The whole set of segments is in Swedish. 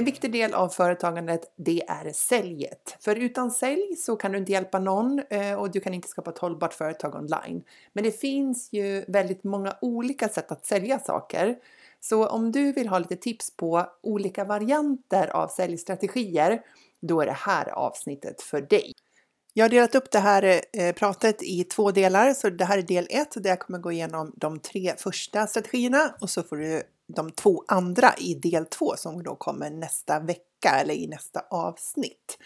En viktig del av företagandet det är säljet. För utan sälj så kan du inte hjälpa någon eh, och du kan inte skapa ett hållbart företag online. Men det finns ju väldigt många olika sätt att sälja saker. Så om du vill ha lite tips på olika varianter av säljstrategier, då är det här avsnittet för dig. Jag har delat upp det här eh, pratet i två delar, så det här är del ett där jag kommer gå igenom de tre första strategierna och så får du de två andra i del två som då kommer nästa vecka eller i nästa avsnitt.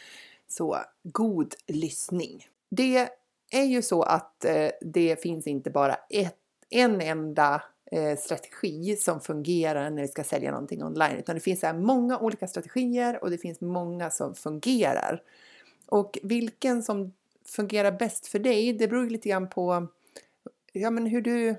Så god lyssning! Det är ju så att eh, det finns inte bara ett, en enda eh, strategi som fungerar när vi ska sälja någonting online, utan det finns här många olika strategier och det finns många som fungerar. Och vilken som fungerar bäst för dig, det beror lite grann på ja, men hur, du,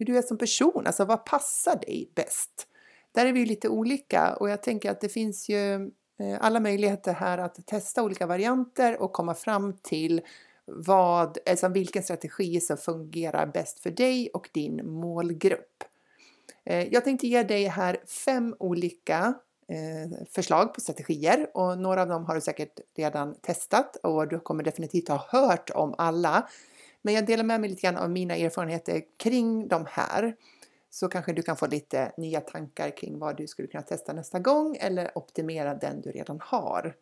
hur du är som person, alltså vad passar dig bäst? Där är vi lite olika och jag tänker att det finns ju eh, alla möjligheter här att testa olika varianter och komma fram till vad, alltså vilken strategi som fungerar bäst för dig och din målgrupp. Eh, jag tänkte ge dig här fem olika eh, förslag på strategier och några av dem har du säkert redan testat och du kommer definitivt ha hört om alla. Men jag delar med mig lite grann av mina erfarenheter kring de här så kanske du kan få lite nya tankar kring vad du skulle kunna testa nästa gång eller optimera den du redan har.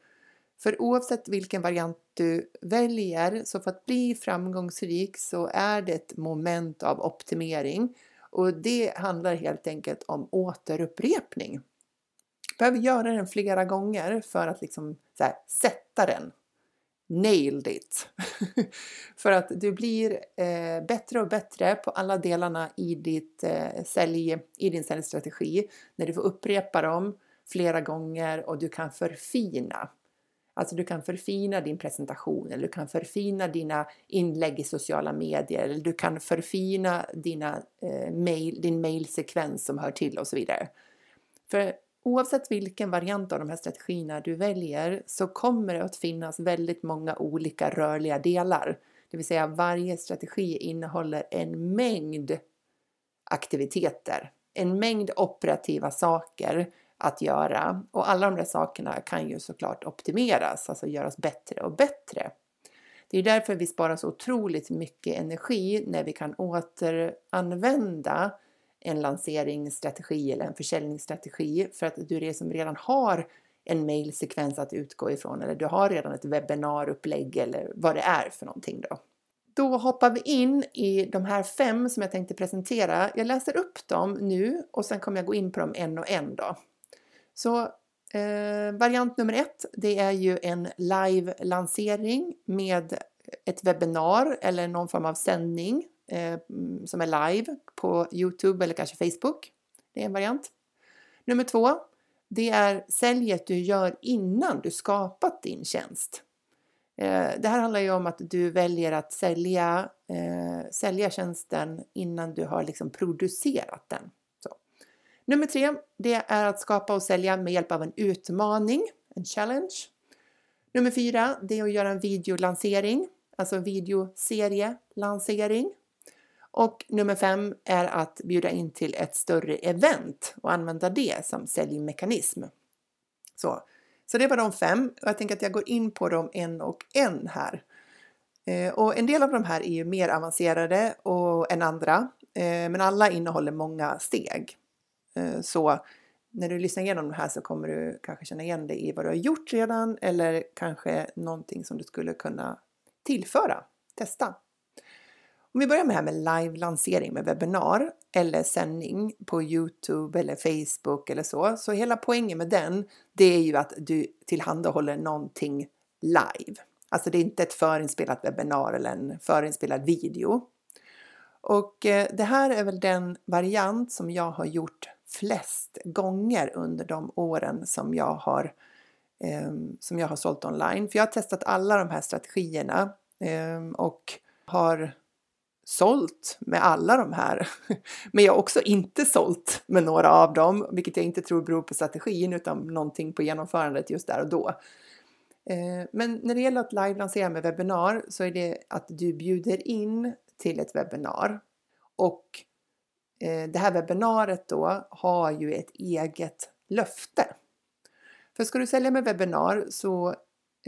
För oavsett vilken variant du väljer så för att bli framgångsrik så är det ett moment av optimering och det handlar helt enkelt om återupprepning. Du behöver göra den flera gånger för att liksom här, sätta den nailed it! för att du blir eh, bättre och bättre på alla delarna i, ditt, eh, sälj, i din säljstrategi när du får upprepa dem flera gånger och du kan förfina. Alltså du kan förfina din presentation eller du kan förfina dina inlägg i sociala medier eller du kan förfina dina, eh, mail, din mailsekvens som hör till och så vidare. För Oavsett vilken variant av de här strategierna du väljer så kommer det att finnas väldigt många olika rörliga delar. Det vill säga varje strategi innehåller en mängd aktiviteter, en mängd operativa saker att göra och alla de där sakerna kan ju såklart optimeras, alltså göras bättre och bättre. Det är därför vi sparar så otroligt mycket energi när vi kan återanvända en lanseringsstrategi eller en försäljningsstrategi för att du som redan har en mailsekvens att utgå ifrån eller du har redan ett webbinarupplägg eller vad det är för någonting då. Då hoppar vi in i de här fem som jag tänkte presentera. Jag läser upp dem nu och sen kommer jag gå in på dem en och en då. Så eh, variant nummer ett, det är ju en live-lansering med ett webbinar eller någon form av sändning eh, mm, som är live på Youtube eller kanske Facebook. Det är en variant. Nummer två, det är säljet du gör innan du skapat din tjänst. Eh, det här handlar ju om att du väljer att sälja, eh, sälja tjänsten innan du har liksom producerat den. Så. Nummer tre, det är att skapa och sälja med hjälp av en utmaning, en challenge. Nummer fyra, det är att göra en videolansering, alltså en videoserielansering. Och nummer fem är att bjuda in till ett större event och använda det som säljmekanism. Så, så det var de fem och jag tänker att jag går in på dem en och en här. Eh, och en del av de här är ju mer avancerade och, än andra, eh, men alla innehåller många steg. Eh, så när du lyssnar igenom de här så kommer du kanske känna igen dig i vad du har gjort redan eller kanske någonting som du skulle kunna tillföra, testa. Om vi börjar med det här med live-lansering med webbinar eller sändning på Youtube eller Facebook eller så. Så hela poängen med den, det är ju att du tillhandahåller någonting live. Alltså det är inte ett förinspelat webbinar eller en förinspelad video. Och eh, det här är väl den variant som jag har gjort flest gånger under de åren som jag har, ehm, som jag har sålt online. För jag har testat alla de här strategierna ehm, och har sålt med alla de här. Men jag har också inte sålt med några av dem, vilket jag inte tror beror på strategin utan någonting på genomförandet just där och då. Eh, men när det gäller att live-lansera med webbinar så är det att du bjuder in till ett webbinar och eh, det här webbinariet då har ju ett eget löfte. För ska du sälja med webbinar så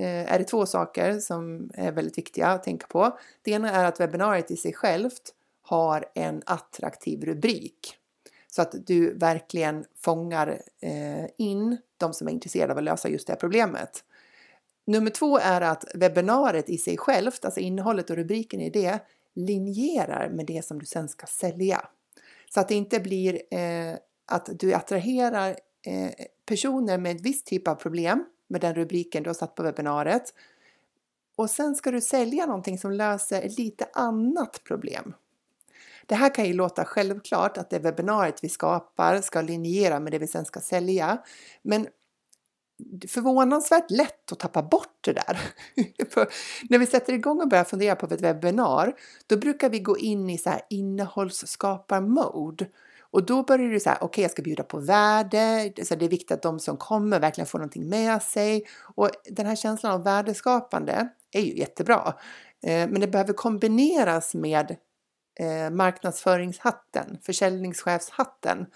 Eh, är det två saker som är väldigt viktiga att tänka på. Det ena är att webbinariet i sig självt har en attraktiv rubrik så att du verkligen fångar eh, in de som är intresserade av att lösa just det här problemet. Nummer två är att webbinariet i sig självt, alltså innehållet och rubriken i det, linjerar med det som du sen ska sälja. Så att det inte blir eh, att du attraherar eh, personer med ett visst typ av problem med den rubriken du har satt på webbinariet. Och sen ska du sälja någonting som löser ett lite annat problem. Det här kan ju låta självklart att det webbinariet vi skapar ska linjera med det vi sen ska sälja. Men förvånansvärt lätt att tappa bort det där. När vi sätter igång och börjar fundera på ett webbinar, då brukar vi gå in i så här innehållsskapar-mode. Och då börjar du säga, okej okay, jag ska bjuda på värde, så det är viktigt att de som kommer verkligen får någonting med sig. Och den här känslan av värdeskapande är ju jättebra. Eh, men det behöver kombineras med eh, marknadsföringshatten, försäljningschefshatten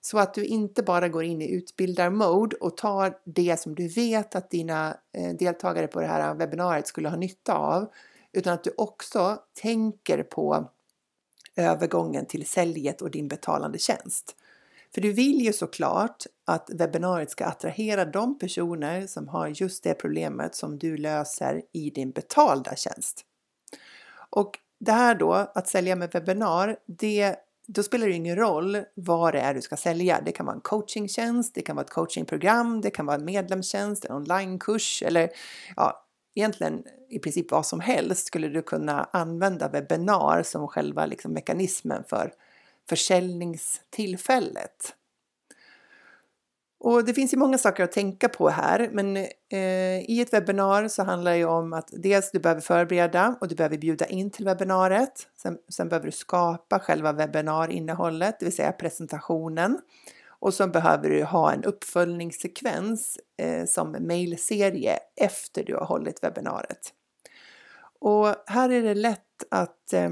så att du inte bara går in i utbildarmode och tar det som du vet att dina eh, deltagare på det här webbinariet skulle ha nytta av, utan att du också tänker på övergången till säljet och din betalande tjänst. För du vill ju såklart att webbinariet ska attrahera de personer som har just det problemet som du löser i din betalda tjänst. Och det här då, att sälja med webbinar, det då spelar det ingen roll vad det är du ska sälja. Det kan vara en coachingtjänst, det kan vara ett coachingprogram, det kan vara en medlemstjänst, en onlinekurs eller ja, egentligen i princip vad som helst skulle du kunna använda webbinar som själva liksom mekanismen för försäljningstillfället. Och det finns ju många saker att tänka på här, men eh, i ett webbinar så handlar det ju om att dels du behöver förbereda och du behöver bjuda in till webbinariet. Sen, sen behöver du skapa själva webbinarinnehållet, det vill säga presentationen. Och så behöver du ha en uppföljningssekvens eh, som mejlserie efter du har hållit webbinariet. Och här är det lätt att eh,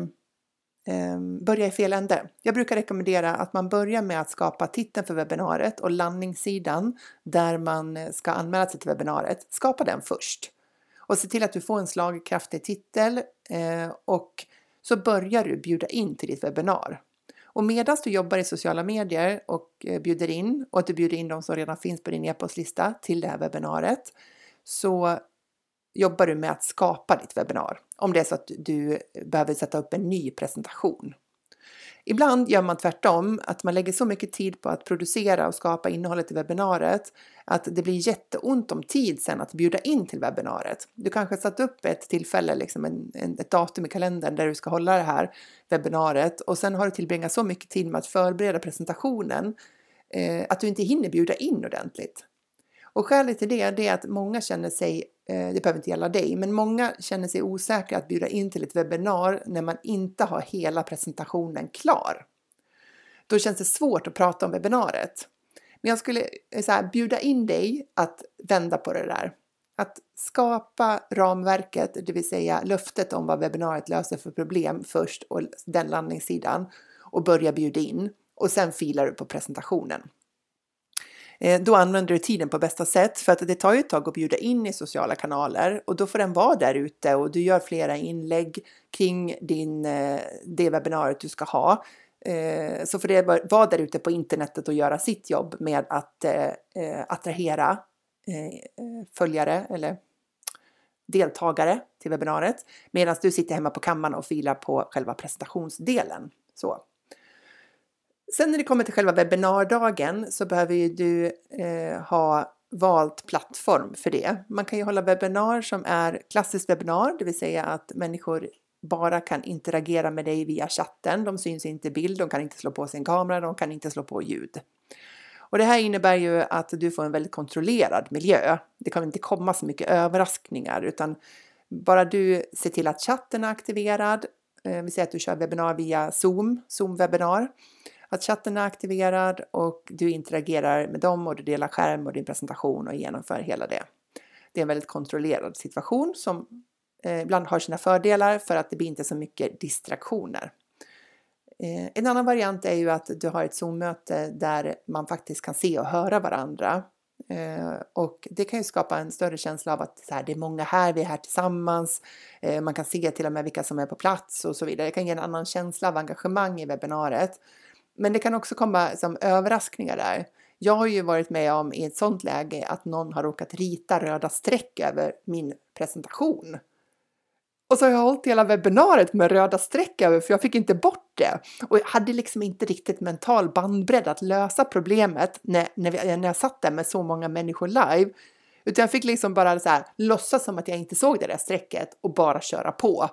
eh, börja i fel ände. Jag brukar rekommendera att man börjar med att skapa titeln för webbinariet och landningssidan där man ska anmäla sig till webbinariet. Skapa den först och se till att du får en slagkraftig titel eh, och så börjar du bjuda in till ditt webbinar. Och medan du jobbar i sociala medier och eh, bjuder in och att du bjuder in de som redan finns på din e-postlista till det här webbinariet så jobbar du med att skapa ditt webbinar. Om det är så att du behöver sätta upp en ny presentation. Ibland gör man tvärtom, att man lägger så mycket tid på att producera och skapa innehållet i webbinariet att det blir jätteont om tid sen att bjuda in till webbinariet. Du kanske satt upp ett tillfälle, liksom en, en, ett datum i kalendern där du ska hålla det här webbinariet och sen har du tillbringat så mycket tid med att förbereda presentationen eh, att du inte hinner bjuda in ordentligt. Och skälet till det, det är att många känner sig, Eh, det behöver inte gälla dig, men många känner sig osäkra att bjuda in till ett webbinar när man inte har hela presentationen klar. Då känns det svårt att prata om webbinariet. Men jag skulle eh, så här, bjuda in dig att vända på det där. Att skapa ramverket, det vill säga löftet om vad webbinariet löser för problem först och den landningssidan och börja bjuda in och sen filar du på presentationen. Eh, då använder du tiden på bästa sätt för att det tar ju ett tag att bjuda in i sociala kanaler och då får den vara där ute och du gör flera inlägg kring din, eh, det webbinariet du ska ha. Eh, så får det vara där ute på internetet och göra sitt jobb med att attrahera följare eller deltagare till webbinariet medan du sitter hemma på kammaren och filar på själva presentationsdelen. Så. Sen när det kommer till själva webbinardagen så behöver ju du eh, ha valt plattform för det. Man kan ju hålla webbinar som är klassiskt webbinar, det vill säga att människor bara kan interagera med dig via chatten. De syns inte i bild, de kan inte slå på sin kamera, de kan inte slå på ljud. Och det här innebär ju att du får en väldigt kontrollerad miljö. Det kan inte komma så mycket överraskningar utan bara du ser till att chatten är aktiverad eh, vi säger att du kör webbinar via Zoom, Zoom-webbinar, att chatten är aktiverad och du interagerar med dem och du delar skärm och din presentation och genomför hela det. Det är en väldigt kontrollerad situation som eh, ibland har sina fördelar för att det blir inte så mycket distraktioner. Eh, en annan variant är ju att du har ett Zoom-möte där man faktiskt kan se och höra varandra. Eh, och det kan ju skapa en större känsla av att här, det är många här, vi är här tillsammans. Man kan se till och med vilka som är på plats och så vidare. Det kan ge en annan känsla av engagemang i webbinariet. Men det kan också komma som överraskningar där. Jag har ju varit med om i ett sånt läge att någon har råkat rita röda streck över min presentation. Och så har jag hållit hela webbinariet med röda streck över för jag fick inte bort det. Och jag hade liksom inte riktigt mental bandbredd att lösa problemet när, när, när jag satt där med så många människor live. Utan jag fick liksom bara så här, låtsas som att jag inte såg det där strecket och bara köra på.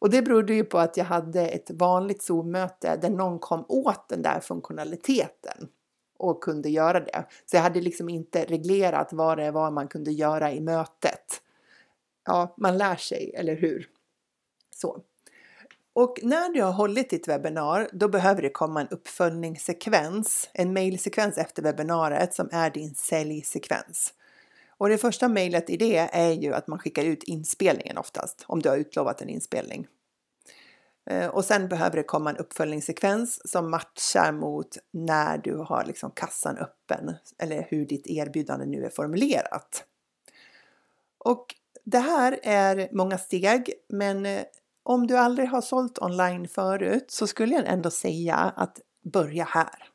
Och det berodde ju på att jag hade ett vanligt Zoom-möte där någon kom åt den där funktionaliteten och kunde göra det. Så jag hade liksom inte reglerat vad det var man kunde göra i mötet. Ja, man lär sig, eller hur? Så. Och när du har hållit ditt webbinar, då behöver det komma en uppföljningssekvens, en mailsekvens efter webbinariet som är din säljsekvens. Och det första mejlet i det är ju att man skickar ut inspelningen oftast, om du har utlovat en inspelning. Eh, och sen behöver det komma en uppföljningssekvens som matchar mot när du har liksom kassan öppen eller hur ditt erbjudande nu är formulerat. Och det här är många steg, men eh, om du aldrig har sålt online förut så skulle jag ändå säga att börja här.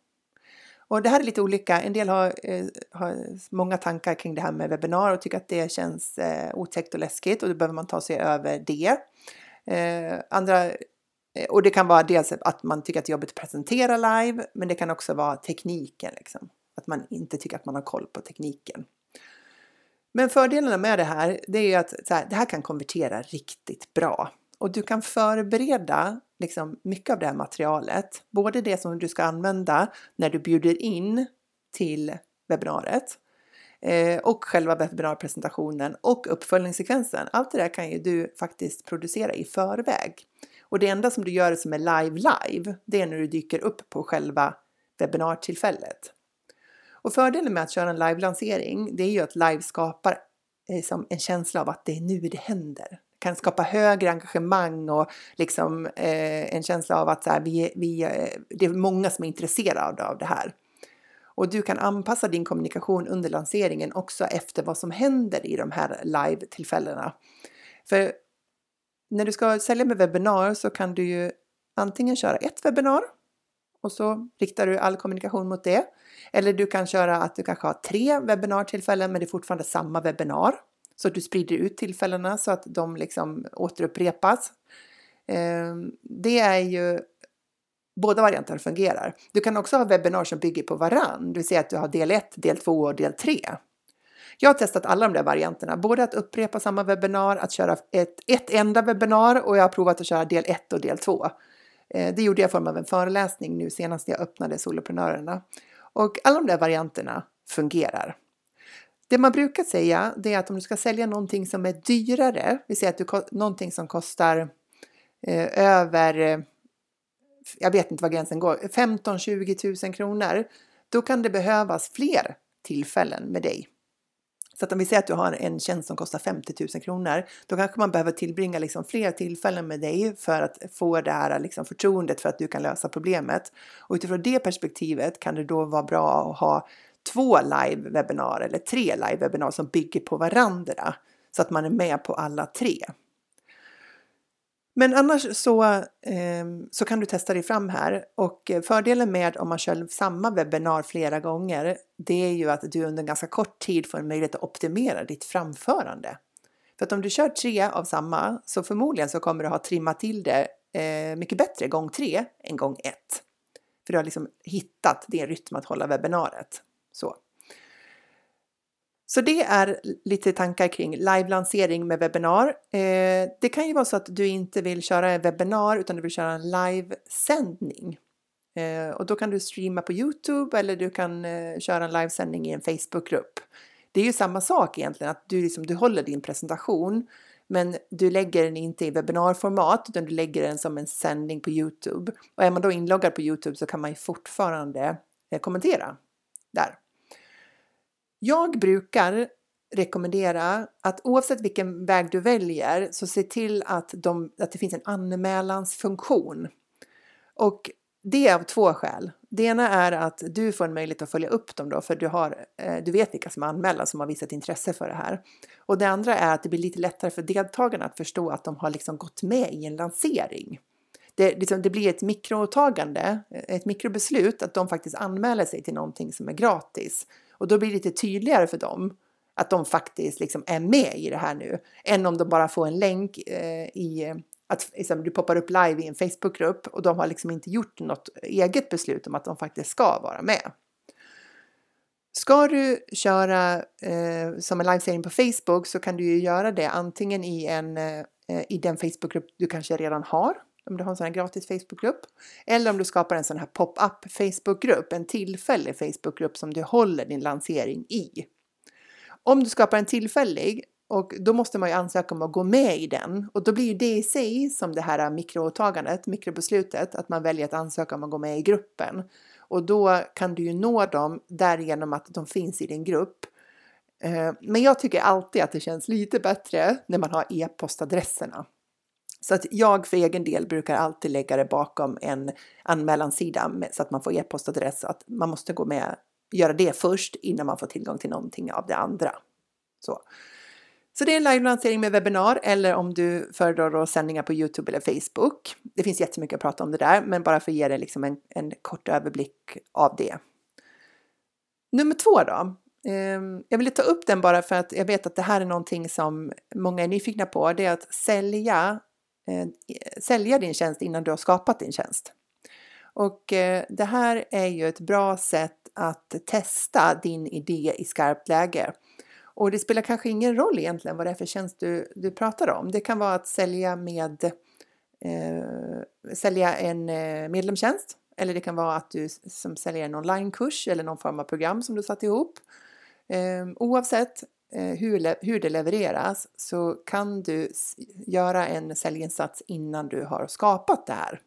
Och det här är lite olika. En del har, eh, har många tankar kring det här med webbinar och tycker att det känns eh, otäckt och läskigt och då behöver man ta sig över det. Eh, andra, eh, och det kan vara dels att man tycker att det är jobbigt att presentera live, men det kan också vara tekniken, liksom. att man inte tycker att man har koll på tekniken. Men fördelarna med det här, det är ju att här, det här kan konvertera riktigt bra. Och du kan förbereda liksom mycket av det här materialet, både det som du ska använda när du bjuder in till webbinariet eh, och själva webbinarpresentationen och uppföljningssekvensen. Allt det där kan ju du faktiskt producera i förväg. Och det enda som du gör som är live live, det är när du dyker upp på själva webbinartillfället. Och fördelen med att köra en live-lansering, det är ju att live skapar eh, en känsla av att det är nu det händer kan skapa högre engagemang och liksom eh, en känsla av att så här, vi, vi, eh, det är många som är intresserade av det här. Och du kan anpassa din kommunikation under lanseringen också efter vad som händer i de här live-tillfällena. För när du ska sälja med webbinar så kan du ju antingen köra ett webbinar och så riktar du all kommunikation mot det. Eller du kan köra att du kanske har tre webbinartillfällen men det är fortfarande samma webbinar. Så att du sprider ut tillfällena så att de liksom återupprepas. Ehm, det är ju båda varianterna fungerar. Du kan också ha webbinar som bygger på varann, det vill säga att du har del 1, del 2 och del 3. Jag har testat alla de där varianterna, både att upprepa samma webbinar, att köra ett, ett enda webbinar och jag har provat att köra del 1 och del 2. Ehm, det gjorde jag i form av en föreläsning nu senast jag öppnade Soloprenörerna. Och alla de där varianterna fungerar. Det man brukar säga det är att om du ska sälja någonting som är dyrare, vi säger att du, någonting som kostar eh, över, eh, jag vet inte var gränsen går, 15-20 000 kronor, då kan det behövas fler tillfällen med dig. Så att om vi säger att du har en tjänst som kostar 50 000 kronor, då kanske man behöver tillbringa liksom fler tillfällen med dig för att få det här liksom förtroendet för att du kan lösa problemet. Och utifrån det perspektivet kan det då vara bra att ha två live-webbinar eller tre live-webbinar som bygger på varandra så att man är med på alla tre. Men annars så, eh, så kan du testa dig fram här och eh, fördelen med om man kör samma webbinar flera gånger det är ju att du under en ganska kort tid får en möjlighet att optimera ditt framförande. För att om du kör tre av samma så förmodligen så kommer du ha trimmat till det eh, mycket bättre gång tre än gång ett. För du har liksom hittat din rytm att hålla webbinariet. Så. Så det är lite tankar kring live-lansering med webbinar. Eh, det kan ju vara så att du inte vill köra en webbinar utan du vill köra en livesändning. Eh, och då kan du streama på Youtube eller du kan eh, köra en livesändning i en Facebookgrupp. Det är ju samma sak egentligen, att du, liksom, du håller din presentation Men du lägger den inte i webbinarformat utan du lägger den som en sändning på Youtube. Och är man då inloggad på Youtube så kan man ju fortfarande eh, kommentera där. Jag brukar rekommendera att oavsett vilken väg du väljer så se till att, de, att det finns en anmälansfunktion. Och det är av två skäl. Det ena är att du får en möjlighet att följa upp dem då, för du, har, eh, du vet vilka som är anmälda som har visat intresse för det här. Och det andra är att det blir lite lättare för deltagarna att förstå att de har liksom gått med i en lansering. Det, liksom, det blir ett mikroåtagande, ett mikrobeslut att de faktiskt anmäler sig till någonting som är gratis. Och då blir det lite tydligare för dem att de faktiskt liksom är med i det här nu, än om de bara får en länk eh, i eh, att liksom, du poppar upp live i en Facebookgrupp och de har liksom inte gjort något eget beslut om att de faktiskt ska vara med. Ska du köra eh, som en livesändning på Facebook så kan du ju göra det antingen i, en, eh, i den Facebookgrupp du kanske redan har, om du har en sån här gratis Facebookgrupp, eller om du skapar en sån här pop-up Facebookgrupp, en tillfällig Facebookgrupp som du håller din lansering i. Om du skapar en tillfällig och då måste man ju ansöka om att gå med i den och då blir ju det i sig som det här mikroåtagandet, mikrobeslutet, att man väljer att ansöka om att gå med i gruppen. Och då kan du ju nå dem därigenom att de finns i din grupp. Eh, men jag tycker alltid att det känns lite bättre när man har e-postadresserna. Så att jag för egen del brukar alltid lägga det bakom en anmälansida så att man får e-postadress. Att man måste gå med, göra det först innan man får tillgång till någonting av det andra. Så. Så det är en live-lansering med webbinar eller om du föredrar då sändningar på Youtube eller Facebook. Det finns jättemycket att prata om det där, men bara för att ge dig liksom en, en kort överblick av det. Nummer två då. Ehm, jag ville ta upp den bara för att jag vet att det här är någonting som många är nyfikna på. Det är att sälja, Eh, sälja din tjänst innan du har skapat din tjänst. Och eh, det här är ju ett bra sätt att testa din idé i skarpt läge. Och det spelar kanske ingen roll egentligen vad det är för tjänst du, du pratar om. Det kan vara att sälja med eh, sälja en eh, medlemstjänst eller det kan vara att du som säljer en onlinekurs eller någon form av program som du satt ihop. Eh, oavsett Eh, hur, hur det levereras så kan du göra en säljinsats innan du har skapat det här.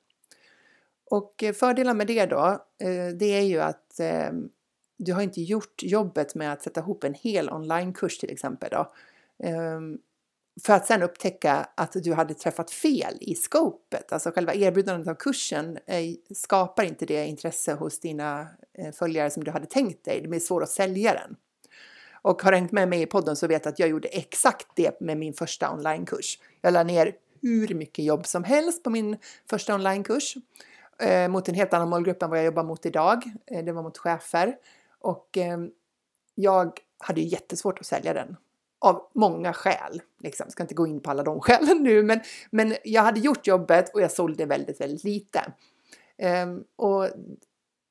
Och eh, fördelar fördelen med det då, eh, det är ju att du har inte gjort jobbet med att sätta ihop en hel onlinekurs till exempel då. Ehm, för att sen upptäcka att du hade träffat fel i scopet. Alltså själva erbjudandet av kursen skapar inte det intresse hos dina följare som du hade tänkt dig. Det blir svårt att sälja den. Och har hängt med mig i podden så vet att jag gjorde exakt det med min första onlinekurs. Jag la ner hur mycket jobb som helst på min första onlinekurs eh, mot en helt annan målgrupp än vad jag jobbar mot idag. Eh, det var mot chefer. Och eh, jag hade ju jättesvårt att sälja den av många skäl. Liksom. Jag ska inte gå in på alla de skälen nu, men, men jag hade gjort jobbet och jag sålde väldigt, väldigt lite. Um, och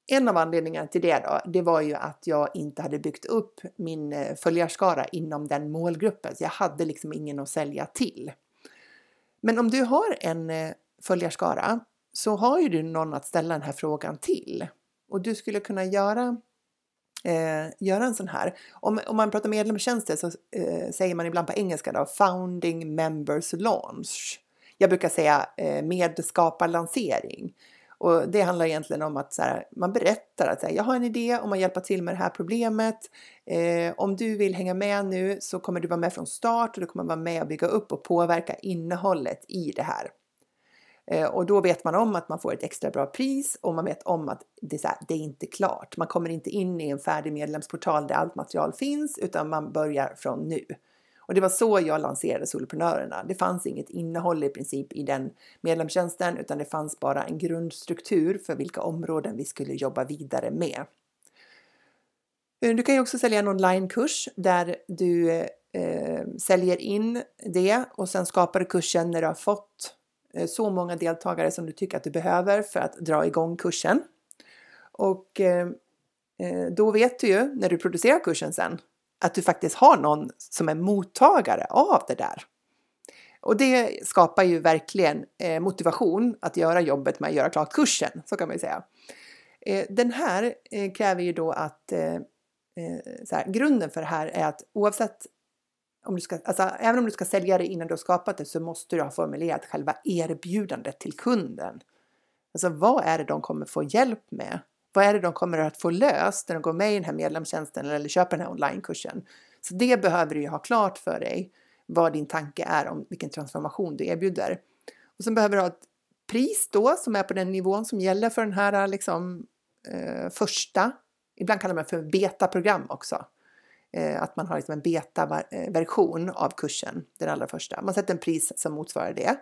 en av anledningarna till det då, det var ju att jag inte hade byggt upp min eh, följarskara inom den målgruppen, så jag hade liksom ingen att sälja till. Men om du har en eh, följarskara så har ju du någon att ställa den här frågan till och du skulle kunna göra eh, göra en sån här. Om, om man pratar medlemstjänster så eh, säger man ibland på engelska då founding members launch. Jag brukar säga eh, medskaparlansering. Och det handlar egentligen om att så här, man berättar att så här, jag har en idé om att hjälpa till med det här problemet. Eh, om du vill hänga med nu så kommer du vara med från start och du kommer vara med och bygga upp och påverka innehållet i det här. Eh, och då vet man om att man får ett extra bra pris och man vet om att det är, så här, det är inte klart. Man kommer inte in i en färdig medlemsportal där allt material finns utan man börjar från nu. Och det var så jag lanserade Soloprenörerna. Det fanns inget innehåll i princip i den medlemstjänsten utan det fanns bara en grundstruktur för vilka områden vi skulle jobba vidare med. Eh, du kan ju också sälja en onlinekurs där du eh, säljer in det och sen skapar du kursen när du har fått Eh, så många deltagare som du tycker att du behöver för att dra igång kursen. Och eh, eh då vet du ju när du producerar kursen sen att du faktiskt har någon som är mottagare av det där. Och det skapar ju verkligen eh, motivation att göra jobbet med att göra klart kursen, så kan man ju säga. Eh, den här eh, kräver ju då att här, grunden för det här är att oavsett om du ska, alltså, även om du ska sälja det innan du har skapat det så måste du ha formulerat själva erbjudandet till kunden. Alltså vad är det de kommer få hjälp med? Vad är det de kommer att få löst när de går med i den här medlemstjänsten eller köper den här onlinekursen? Så det behöver du ju ha klart för dig vad din tanke är om vilken transformation du erbjuder. Och sen behöver du ha ett pris då som är på den nivån som gäller för den här liksom, eh, första, ibland kallar man det för betaprogram också. Eh, att man har liksom en betaversion av kursen, den allra första. Man sätter en pris som motsvarar det.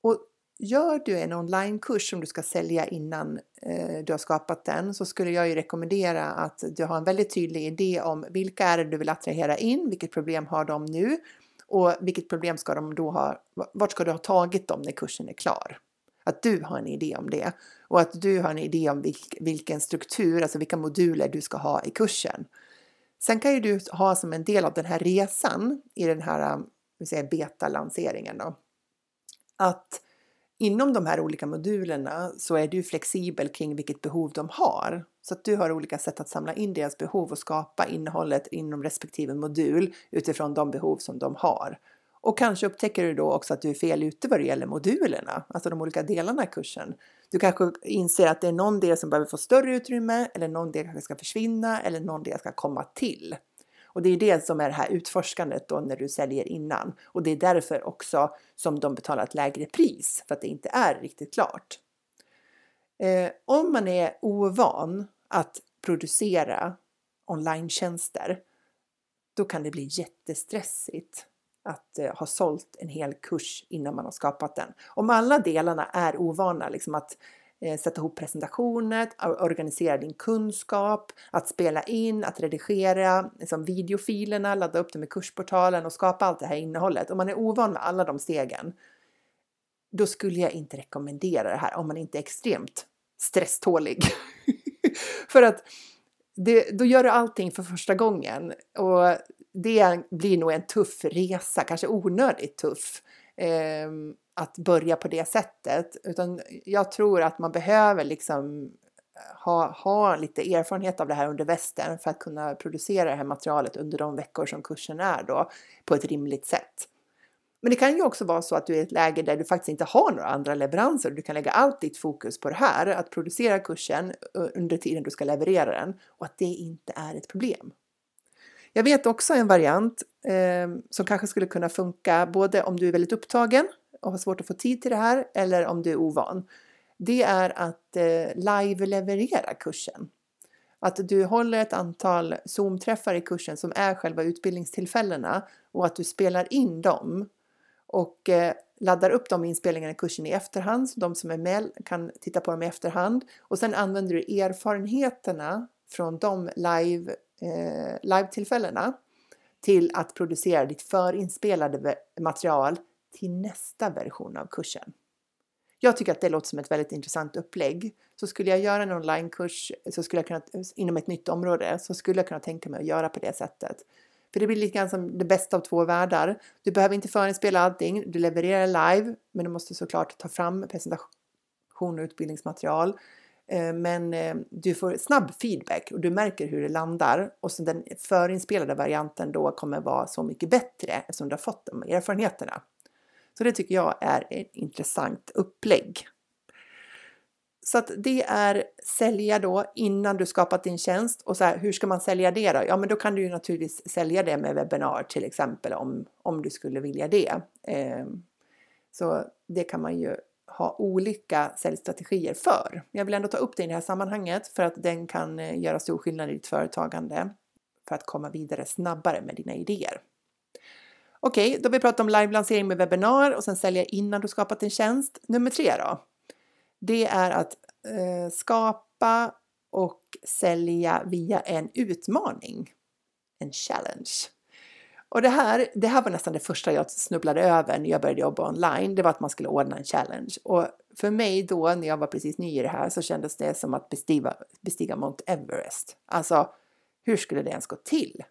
Och gör du en onlinekurs som du ska sälja innan eh, du har skapat den så skulle jag ju rekommendera att du har en väldigt tydlig idé om vilka är det du vill attrahera in, vilket problem har de nu och vilket problem ska de då ha, vart ska du ha tagit dem när kursen är klar? Att du har en idé om det och att du har en idé om vilk, vilken struktur, alltså vilka moduler du ska ha i kursen. Sen kan ju du ha som en del av den här resan i den här eh, beta-lanseringen då, att inom de här olika modulerna så är du flexibel kring vilket behov de har. Så att du har olika sätt att samla in deras behov och skapa innehållet inom respektive modul utifrån de behov som de har. Och kanske upptäcker du då också att du är fel ute vad det gäller modulerna, alltså de olika delarna i kursen. Du kanske inser att det är någon del som behöver få större utrymme eller någon del kanske ska försvinna eller någon del ska komma till. Och det är det som är det här utforskandet då när du säljer innan. Och det är därför också som de betalar ett lägre pris för att det inte är riktigt klart. Eh, om man är ovan att producera online då kan det bli jättestressigt att eh, ha sålt en hel kurs innan man har skapat den. Om alla delarna är ovana, liksom att Eh, sätta ihop presentationer, organisera din kunskap, att spela in, att redigera liksom videofilerna, ladda upp dem i kursportalen och skapa allt det här innehållet. Om man är ovan med alla de stegen, då skulle jag inte rekommendera det här om man inte är extremt stresstålig. för att det, då gör du allting för första gången och det blir nog en tuff resa, kanske onödigt tuff. Eh, att börja på det sättet. Utan jag tror att man behöver liksom eh, ha, ha lite erfarenhet av det här under västen för att kunna producera det här materialet under de veckor som kursen är då på ett rimligt sätt. Men det kan ju också vara så att du är i ett läge där du faktiskt inte har några andra leveranser. och Du kan lägga allt ditt fokus på det här, att producera kursen eh, under tiden du ska leverera den och att det inte är ett problem. Jag vet också en variant eh, som kanske skulle kunna funka både om du är väldigt upptagen och har svårt att få tid till det här eller om du är ovan. Det är att eh, live-leverera kursen. Att du håller ett antal Zoom-träffar i kursen som är själva utbildningstillfällena och att du spelar in dem och eh, laddar upp de inspelningarna i kursen i efterhand så de som är med kan titta på dem i efterhand och sen använder du erfarenheterna från de live, eh, live-tillfällena till att producera ditt förinspelade material till nästa version av kursen. Jag tycker att det låter som ett väldigt intressant upplägg. Så skulle jag göra en onlinekurs så skulle jag kunna, inom ett nytt område så skulle jag kunna tänka mig att göra på det sättet. För det blir lite grann som det bästa av två världar. Du behöver inte förinspela allting, du levererar live, men du måste såklart ta fram presentation och utbildningsmaterial. Eh, men eh, du får snabb feedback och du märker hur det landar och så den förinspelade varianten då kommer vara så mycket bättre eftersom du har fått de erfarenheterna. Så det tycker jag är ett intressant upplägg. Så att det är sälja då innan du skapat din tjänst och så här, hur ska man sälja det då? Ja, men då kan du ju naturligtvis sälja det med webbinar till exempel om, om du skulle vilja det. Eh, så det kan man ju ha olika säljstrategier för. Jag vill ändå ta upp det i det här sammanhanget för att den kan eh, göra stor skillnad i ditt företagande för att komma vidare snabbare med dina idéer. Okej, okay, då har vi pratat om live-lansering med webbinar och sen sälja innan du skapat en tjänst. Nummer tre då? Det är att eh, skapa och sälja via en utmaning. En challenge. Och det här, det här var nästan det första jag snubblade över när jag började jobba online. Det var att man skulle ordna en challenge. Och för mig då, när jag var precis ny i det här, så kändes det som att bestiga, bestiga Mount Everest. Alltså, hur skulle det ens gå till?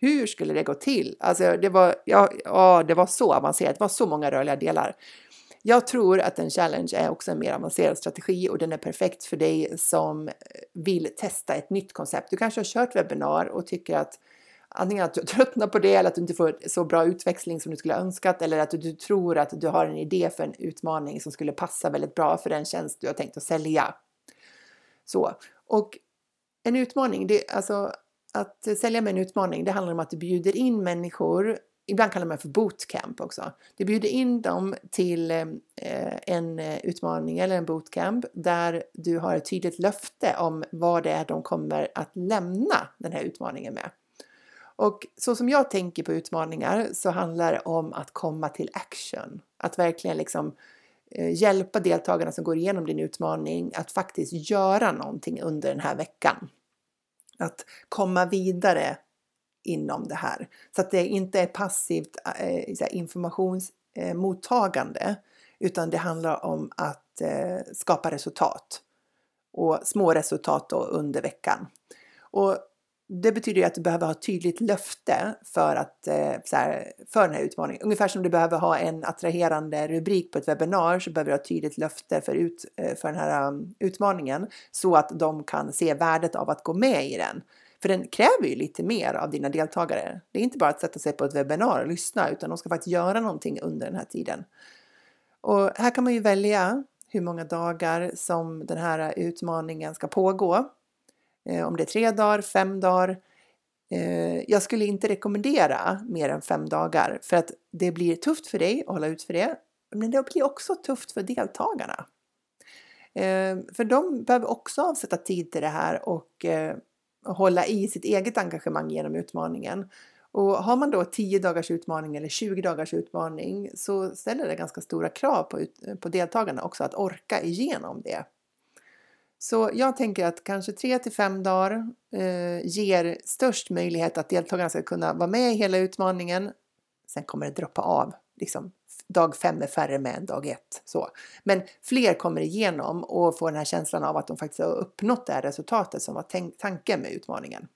Hur skulle det gå till? Alltså, det var, ja, ja, det var så avancerat. Det var så många rörliga delar. Jag tror att en challenge är också en mer avancerad strategi och den är perfekt för dig som vill testa ett nytt koncept. Du kanske har kört webbinar och tycker att antingen att du tröttnar på det eller att du inte får så bra utväxling som du skulle önskat eller att du tror att du har en idé för en utmaning som skulle passa väldigt bra för den tjänst du har tänkt att sälja. Så, och en utmaning, det, alltså att eh, sälja med en utmaning, det handlar om att du bjuder in människor ibland kallar man för bootcamp också. Du bjuder in dem till eh, en eh, utmaning eller en bootcamp där du har ett tydligt löfte om vad det är de kommer att lämna den här utmaningen med. Och så som jag tänker på utmaningar så handlar det om att komma till action. Att verkligen liksom hjälpa deltagarna som går igenom din utmaning att faktiskt göra någonting under den här veckan. Att komma vidare inom det här. Så att det inte är passivt eh, informationsmottagande utan det handlar om att eh, skapa resultat och små resultat då under veckan. Och det betyder ju att du behöver ha ett tydligt löfte för, att, eh, så här, för den här utmaningen. Ungefär som du behöver ha en attraherande rubrik på ett webbinar så behöver du ha ett tydligt löfte för, ut, eh, för den här um, utmaningen så att de kan se värdet av att gå med i den. För den kräver ju lite mer av dina deltagare. Det är inte bara att sätta sig på ett webbinar och lyssna utan de ska faktiskt göra någonting under den här tiden. Och här kan man ju välja hur många dagar som den här utmaningen ska pågå. Eh, om det är tre dagar, fem dagar. Eh, jag skulle inte rekommendera mer än fem dagar för att det blir tufft för dig att hålla ut för det. Men det blir också tufft för deltagarna. Eh, för de behöver också avsätta tid till det här och hålla i sitt eget engagemang genom utmaningen. Och har man då 10 dagars utmaning eller 20 dagars utmaning så ställer det ganska stora krav på, på deltagarna också att orka igenom det. Så jag tänker att kanske 3 till 5 dagar eh, ger störst möjlighet att deltagarna ska kunna vara med i hela utmaningen. Sen kommer det droppa av liksom dag fem är färre med än dag ett. Så. Men fler kommer igenom och får den här känslan av att de faktiskt har uppnått det här resultatet som var tanken med utmaningen.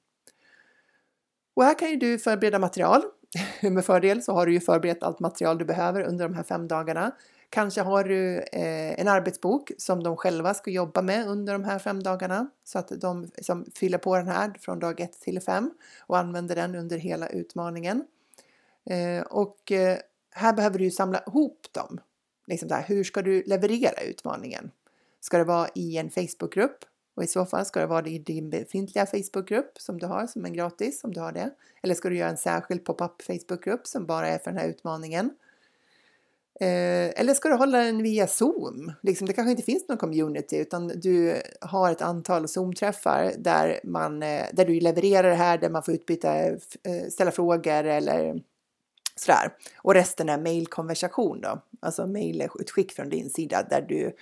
Och här kan ju du förbereda material. med fördel så har du ju förberett allt material du behöver under de här fem dagarna. Kanske har du eh, en arbetsbok som de själva ska jobba med under de här fem dagarna så att de som fyller på den här från dag 1 till 5 och använder den under hela utmaningen. Eh, och eh, här behöver du samla ihop dem. Liksom där, hur ska du leverera utmaningen? Ska det vara i en Facebookgrupp? Och i så fall ska det vara i din befintliga Facebookgrupp som du har som en gratis om du har det. Eller ska du göra en särskild pop-up Facebookgrupp som bara är för den här utmaningen? Eh, eller ska du hålla den via Zoom? Liksom, det kanske inte finns någon community utan du har ett antal Zoom-träffar där, man, eh, där du levererar det här, där man får utbyta, eh, ställa frågor eller Sådär. Och resten är mailkonversation då, alltså mailutskick från din sida där du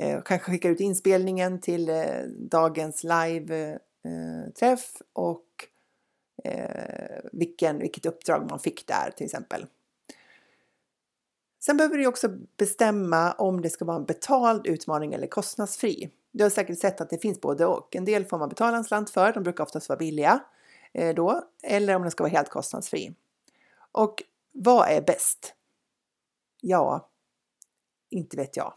eh, kanske skickar ut inspelningen till eh, dagens live-träff eh, och eh, vilken, vilket uppdrag man fick där till exempel. Sen behöver du också bestämma om det ska vara en betald utmaning eller kostnadsfri. Du har säkert sett att det finns både och. En del får man betala en slant för, de brukar oftast vara billiga eh, då, eller om den ska vara helt kostnadsfri. Och vad är bäst? Ja, inte vet jag.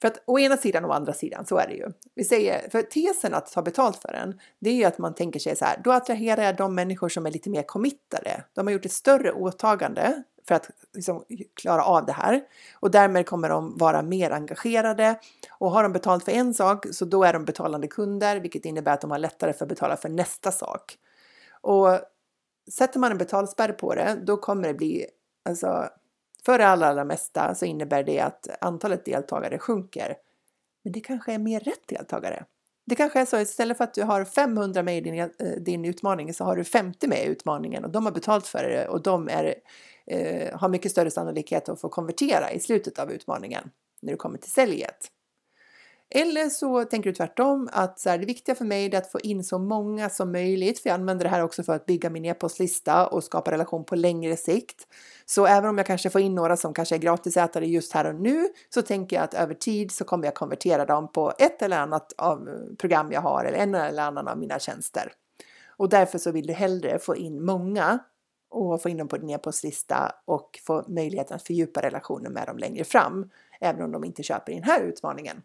För att å ena sidan och å andra sidan, så är det ju. Vi säger, för tesen att ta betalt för den, det är ju att man tänker sig så här, då attraherar jag de människor som är lite mer committade. De har gjort ett större åtagande för att liksom klara av det här och därmed kommer de vara mer engagerade och har de betalt för en sak så då är de betalande kunder, vilket innebär att de har lättare för att betala för nästa sak. Och sätter man en betalspärr på det, då kommer det bli, alltså för det allra, allra mesta så innebär det att antalet deltagare sjunker. Men det kanske är mer rätt deltagare. Det kanske är så istället för att du har 500 med i din, eh, din utmaning så har du 50 med i utmaningen och de har betalt för det och de är, eh, har mycket större sannolikhet att få konvertera i slutet av utmaningen när du kommer till säljet. Eller så tänker du tvärtom att så här, det viktiga för mig är att få in så många som möjligt, för jag använder det här också för att bygga min e-postlista och skapa relation på längre sikt. Så även om jag kanske får in några som kanske är gratisätare just här och nu så tänker jag att över tid så kommer jag konvertera dem på ett eller annat av eh, program jag har eller en eller annan av mina tjänster. Och därför så vill du hellre få in många och få in dem på din e-postlista och få möjligheten att fördjupa relationen med dem längre fram, även om de inte köper i den här utmaningen.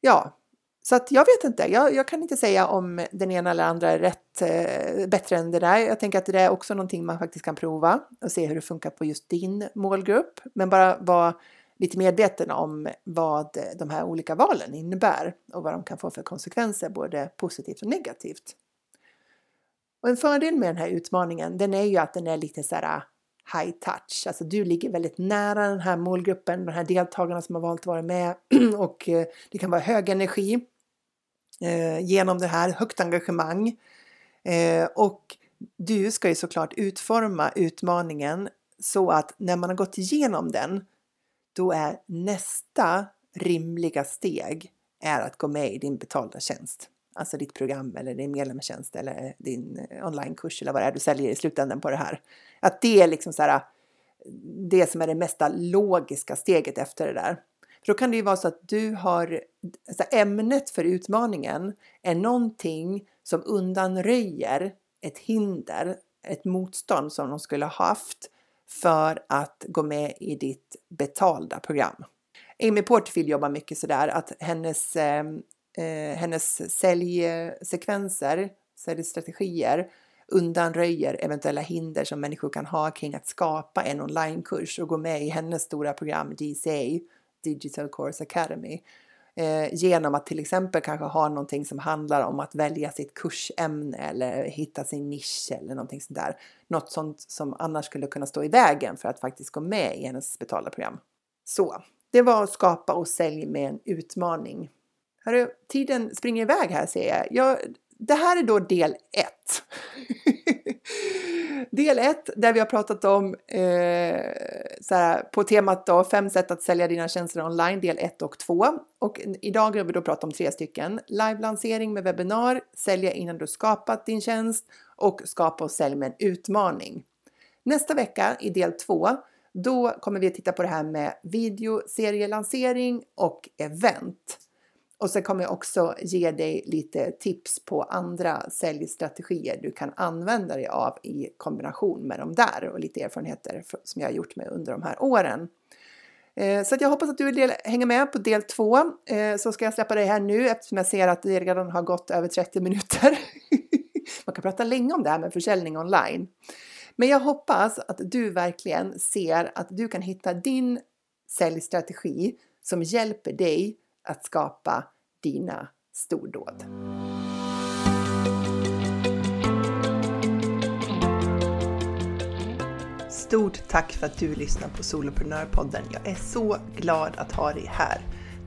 Ja, Så att jag vet inte, jag, jag, kan inte säga om den ena eller andra är rätt, eh, bättre än det där. Jag tänker att det är också någonting man faktiskt kan prova och se hur det funkar på just din målgrupp. Men bara vara lite medveten om vad de här olika valen innebär och vad de kan få för konsekvenser, både positivt och negativt. Och en fördel med den här utmaningen, den är ju att den är lite så här high touch. Alltså du ligger väldigt nära den här målgruppen, de här deltagarna som har valt att vara med och eh, det kan vara hög energi eh, genom det här, högt engagemang. Eh, och du ska ju såklart utforma utmaningen så att när man har gått igenom den, då är nästa rimliga steg är att gå med i din betalda tjänst. Alltså ditt program eller din medlemstjänst eller eh, din eh, onlinekurs eller vad det är du säljer i slutändan på det här. Att det är liksom så här, det som är det mesta logiska steget efter det där. För då kan det ju vara så att du har, alltså ämnet för utmaningen är någonting som undanröjer ett hinder, ett motstånd som de skulle ha haft för att gå med i ditt betalda program. Amy Porterfield jobbar mycket sådär att hennes, eh, eh hennes säljsekvenser, säljstrategier undanröjer eventuella hinder som människor kan ha kring att skapa en onlinekurs och gå med i hennes stora program DCA, Digital Course Academy. Eh, genom att till exempel kanske ha någonting som handlar om att välja sitt kursämne eller hitta sin nisch eller någonting sånt där. Något sånt som annars skulle kunna stå i vägen för att faktiskt gå med i hennes betalda program. Så, det var att skapa och sälja med en utmaning. Hörru, tiden springer iväg här ser jag. jag det här är då del 1. del 1 där vi har pratat om eh, såhär, på temat då, fem sätt att sälja dina tjänster online, del 1 och 2. Och idag har vi då pratat om tre stycken. Live-lansering med webbinar, sälja innan du skapat din tjänst och skapa och sälj med en utmaning. Nästa vecka i del 2 då kommer vi att titta på det här med videoserielansering och event. Och sen kommer jag också ge dig lite tips på andra säljstrategier du kan använda dig av i kombination med de där och lite erfarenheter som jag har gjort med under de här åren. Eh, så jag hoppas att du vill hänga med på del två. Eh, så ska jag släppa dig här nu eftersom jag ser att det redan har gått över 30 minuter. Man kan prata länge om det här med försäljning online. Men jag hoppas att du verkligen ser att du kan hitta din säljstrategi som hjälper dig att skapa dina stordåd. Stort tack för att du lyssnar på Soloprenörpodden. Jag är så glad att ha dig här.